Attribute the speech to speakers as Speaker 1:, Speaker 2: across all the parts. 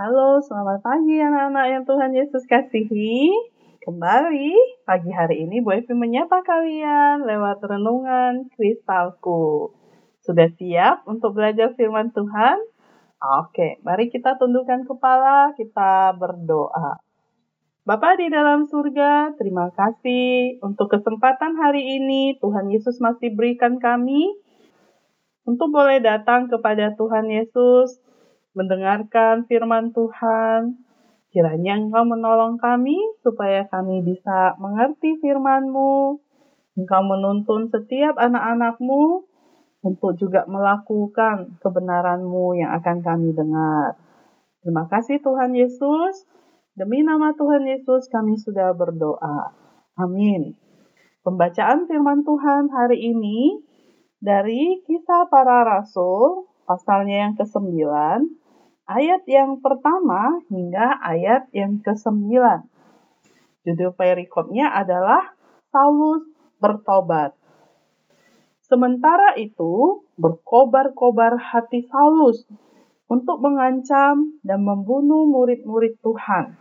Speaker 1: Halo, selamat pagi anak-anak yang Tuhan Yesus kasihi. Kembali pagi hari ini Bu Evi menyapa kalian lewat renungan kristalku. Sudah siap untuk belajar firman Tuhan? Oke, mari kita tundukkan kepala, kita berdoa. Bapa di dalam surga, terima kasih untuk kesempatan hari ini Tuhan Yesus masih berikan kami untuk boleh datang kepada Tuhan Yesus mendengarkan firman Tuhan. Kiranya Engkau menolong kami supaya kami bisa mengerti firman-Mu. Engkau menuntun setiap anak-anak-Mu untuk juga melakukan kebenaran-Mu yang akan kami dengar. Terima kasih Tuhan Yesus. Demi nama Tuhan Yesus kami sudah berdoa. Amin. Pembacaan firman Tuhan hari ini dari kisah para rasul, pasalnya yang ke-9, ayat yang pertama hingga ayat yang ke-9. Judul perikopnya adalah Saulus bertobat. Sementara itu, berkobar-kobar hati Saulus untuk mengancam dan membunuh murid-murid Tuhan.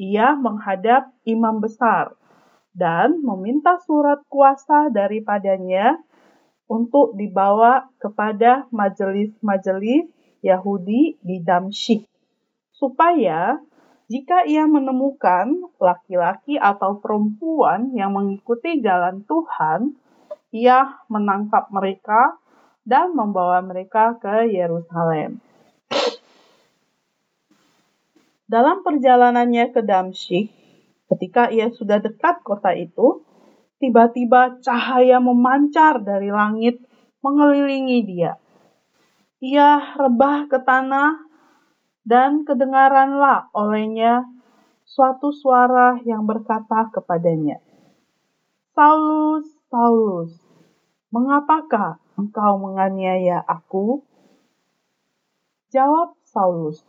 Speaker 1: Ia menghadap imam besar dan meminta surat kuasa daripadanya untuk dibawa kepada majelis-majelis Yahudi di Damsyik, supaya jika ia menemukan laki-laki atau perempuan yang mengikuti jalan Tuhan, ia menangkap mereka dan membawa mereka ke Yerusalem. Dalam perjalanannya ke Damsyik, ketika ia sudah dekat kota itu, tiba-tiba cahaya memancar dari langit mengelilingi dia ia rebah ke tanah, dan kedengaranlah olehnya suatu suara yang berkata kepadanya, Saulus, Saulus, mengapakah engkau menganiaya aku? Jawab Saulus,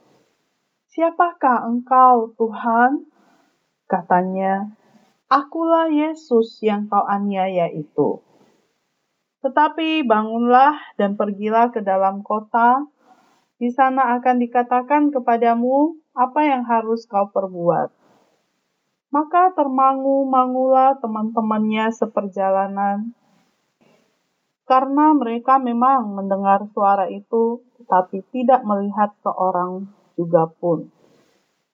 Speaker 1: siapakah engkau Tuhan? Katanya, akulah Yesus yang kau aniaya itu. Tetapi bangunlah dan pergilah ke dalam kota. Di sana akan dikatakan kepadamu apa yang harus kau perbuat. Maka termangu-mangulah teman-temannya seperjalanan. Karena mereka memang mendengar suara itu, tetapi tidak melihat seorang juga pun.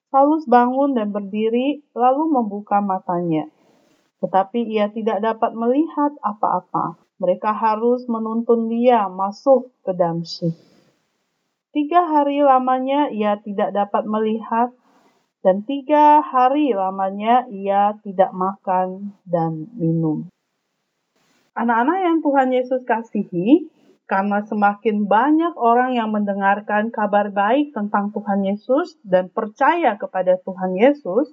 Speaker 1: Saulus bangun dan berdiri, lalu membuka matanya. Tetapi ia tidak dapat melihat apa-apa mereka harus menuntun dia masuk ke Damsyik. Tiga hari lamanya ia tidak dapat melihat, dan tiga hari lamanya ia tidak makan dan minum. Anak-anak yang Tuhan Yesus kasihi, karena semakin banyak orang yang mendengarkan kabar baik tentang Tuhan Yesus dan percaya kepada Tuhan Yesus,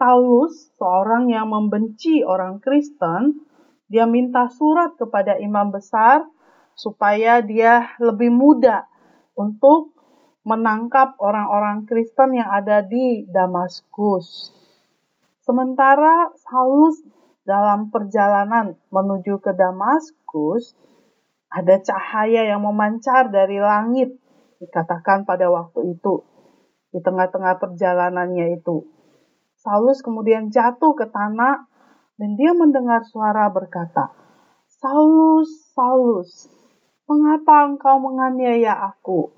Speaker 1: Saulus, seorang yang membenci orang Kristen, dia minta surat kepada imam besar supaya dia lebih mudah untuk menangkap orang-orang Kristen yang ada di Damaskus. Sementara Saulus dalam perjalanan menuju ke Damaskus, ada cahaya yang memancar dari langit, dikatakan pada waktu itu, di tengah-tengah perjalanannya itu. Saulus kemudian jatuh ke tanah dan dia mendengar suara berkata, Saulus, Saulus, mengapa engkau menganiaya aku?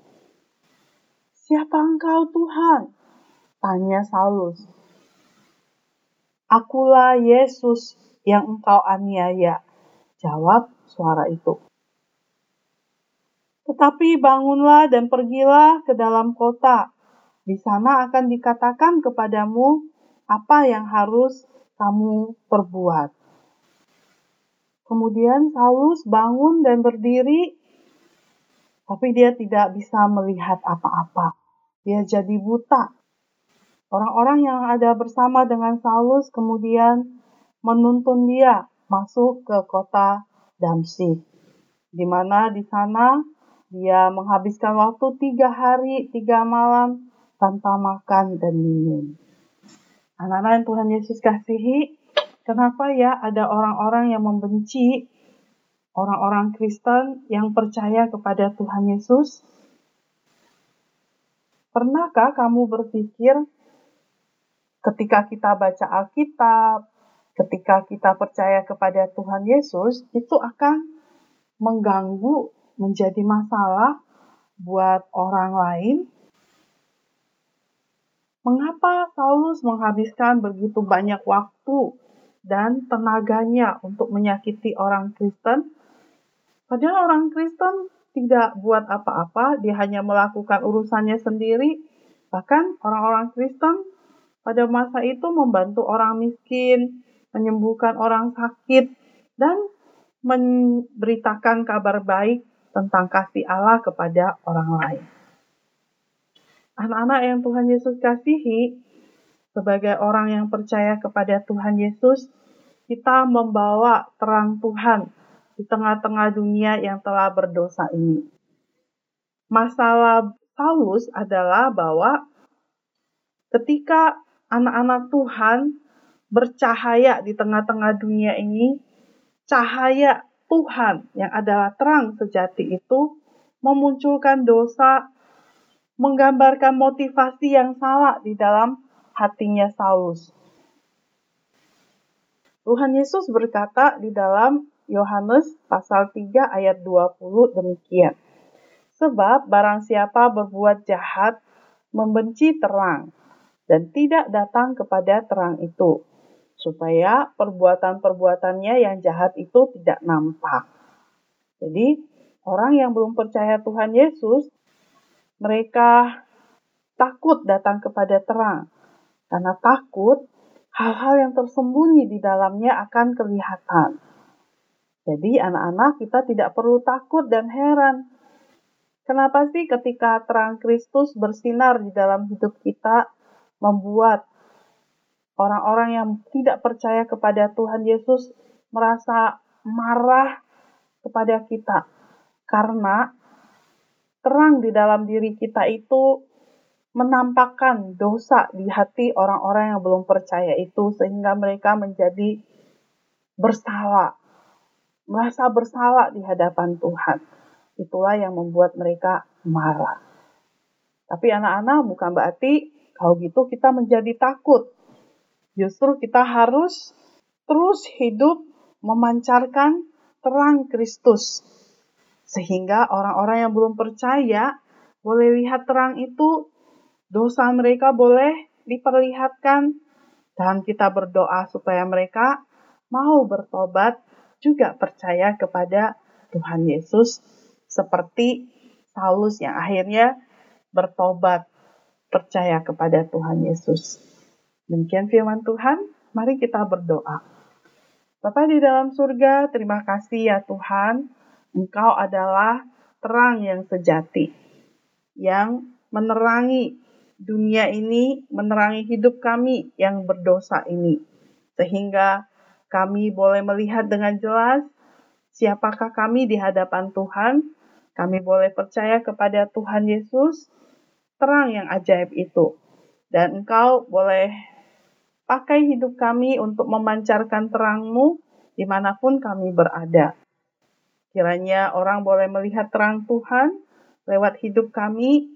Speaker 1: Siapa engkau Tuhan? Tanya Saulus. Akulah Yesus yang engkau aniaya. Jawab suara itu. Tetapi bangunlah dan pergilah ke dalam kota. Di sana akan dikatakan kepadamu apa yang harus kamu perbuat. Kemudian Saulus bangun dan berdiri, tapi dia tidak bisa melihat apa-apa. Dia jadi buta. Orang-orang yang ada bersama dengan Saulus kemudian menuntun dia masuk ke kota Damsyik, di mana di sana dia menghabiskan waktu tiga hari, tiga malam tanpa makan dan minum. Anak-anak yang Tuhan Yesus kasihi, kenapa ya ada orang-orang yang membenci orang-orang Kristen yang percaya kepada Tuhan Yesus? Pernahkah kamu berpikir ketika kita baca Alkitab, ketika kita percaya kepada Tuhan Yesus, itu akan mengganggu, menjadi masalah buat orang lain? Mengapa Saulus menghabiskan begitu banyak waktu dan tenaganya untuk menyakiti orang Kristen? Padahal orang Kristen tidak buat apa-apa, dia hanya melakukan urusannya sendiri. Bahkan orang-orang Kristen pada masa itu membantu orang miskin, menyembuhkan orang sakit, dan memberitakan kabar baik tentang kasih Allah kepada orang lain. Anak-anak yang Tuhan Yesus kasihi, sebagai orang yang percaya kepada Tuhan Yesus, kita membawa terang Tuhan di tengah-tengah dunia yang telah berdosa ini. Masalah Paulus adalah bahwa ketika anak-anak Tuhan bercahaya di tengah-tengah dunia ini, cahaya Tuhan yang adalah terang sejati itu memunculkan dosa, menggambarkan motivasi yang salah di dalam hatinya Saulus. Tuhan Yesus berkata di dalam Yohanes pasal 3 ayat 20 demikian. Sebab barang siapa berbuat jahat membenci terang dan tidak datang kepada terang itu supaya perbuatan-perbuatannya yang jahat itu tidak nampak. Jadi, orang yang belum percaya Tuhan Yesus, mereka takut datang kepada terang. Karena takut hal-hal yang tersembunyi di dalamnya akan kelihatan. Jadi anak-anak kita tidak perlu takut dan heran. Kenapa sih ketika terang Kristus bersinar di dalam hidup kita membuat orang-orang yang tidak percaya kepada Tuhan Yesus merasa marah kepada kita? Karena terang di dalam diri kita itu menampakkan dosa di hati orang-orang yang belum percaya itu sehingga mereka menjadi bersalah merasa bersalah di hadapan Tuhan. Itulah yang membuat mereka marah. Tapi anak-anak bukan berarti kalau gitu kita menjadi takut. Justru kita harus terus hidup memancarkan terang Kristus. Sehingga orang-orang yang belum percaya boleh lihat terang itu, dosa mereka boleh diperlihatkan, dan kita berdoa supaya mereka mau bertobat juga percaya kepada Tuhan Yesus seperti Saulus yang akhirnya bertobat percaya kepada Tuhan Yesus. Demikian firman Tuhan, mari kita berdoa. Bapa di dalam surga, terima kasih ya Tuhan, Engkau adalah terang yang sejati, yang menerangi dunia ini, menerangi hidup kami yang berdosa ini. Sehingga kami boleh melihat dengan jelas siapakah kami di hadapan Tuhan. Kami boleh percaya kepada Tuhan Yesus, terang yang ajaib itu. Dan engkau boleh pakai hidup kami untuk memancarkan terangmu di mana pun kami berada. Kiranya orang boleh melihat terang Tuhan lewat hidup kami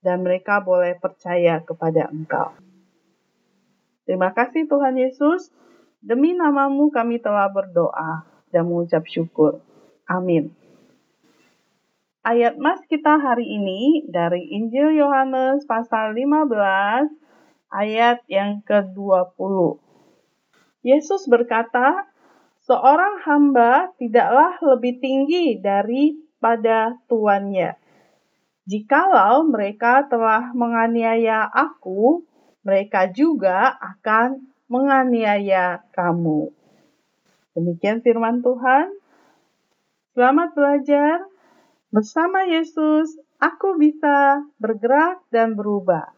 Speaker 1: dan mereka boleh percaya kepada Engkau. Terima kasih Tuhan Yesus. Demi namamu kami telah berdoa dan mengucap syukur. Amin. Ayat mas kita hari ini dari Injil Yohanes pasal 15 ayat yang ke-20. Yesus berkata, seorang hamba tidaklah lebih tinggi daripada tuannya. Jikalau mereka telah menganiaya aku, mereka juga akan menganiaya kamu. Demikian firman Tuhan. Selamat belajar. Bersama Yesus, aku bisa bergerak dan berubah.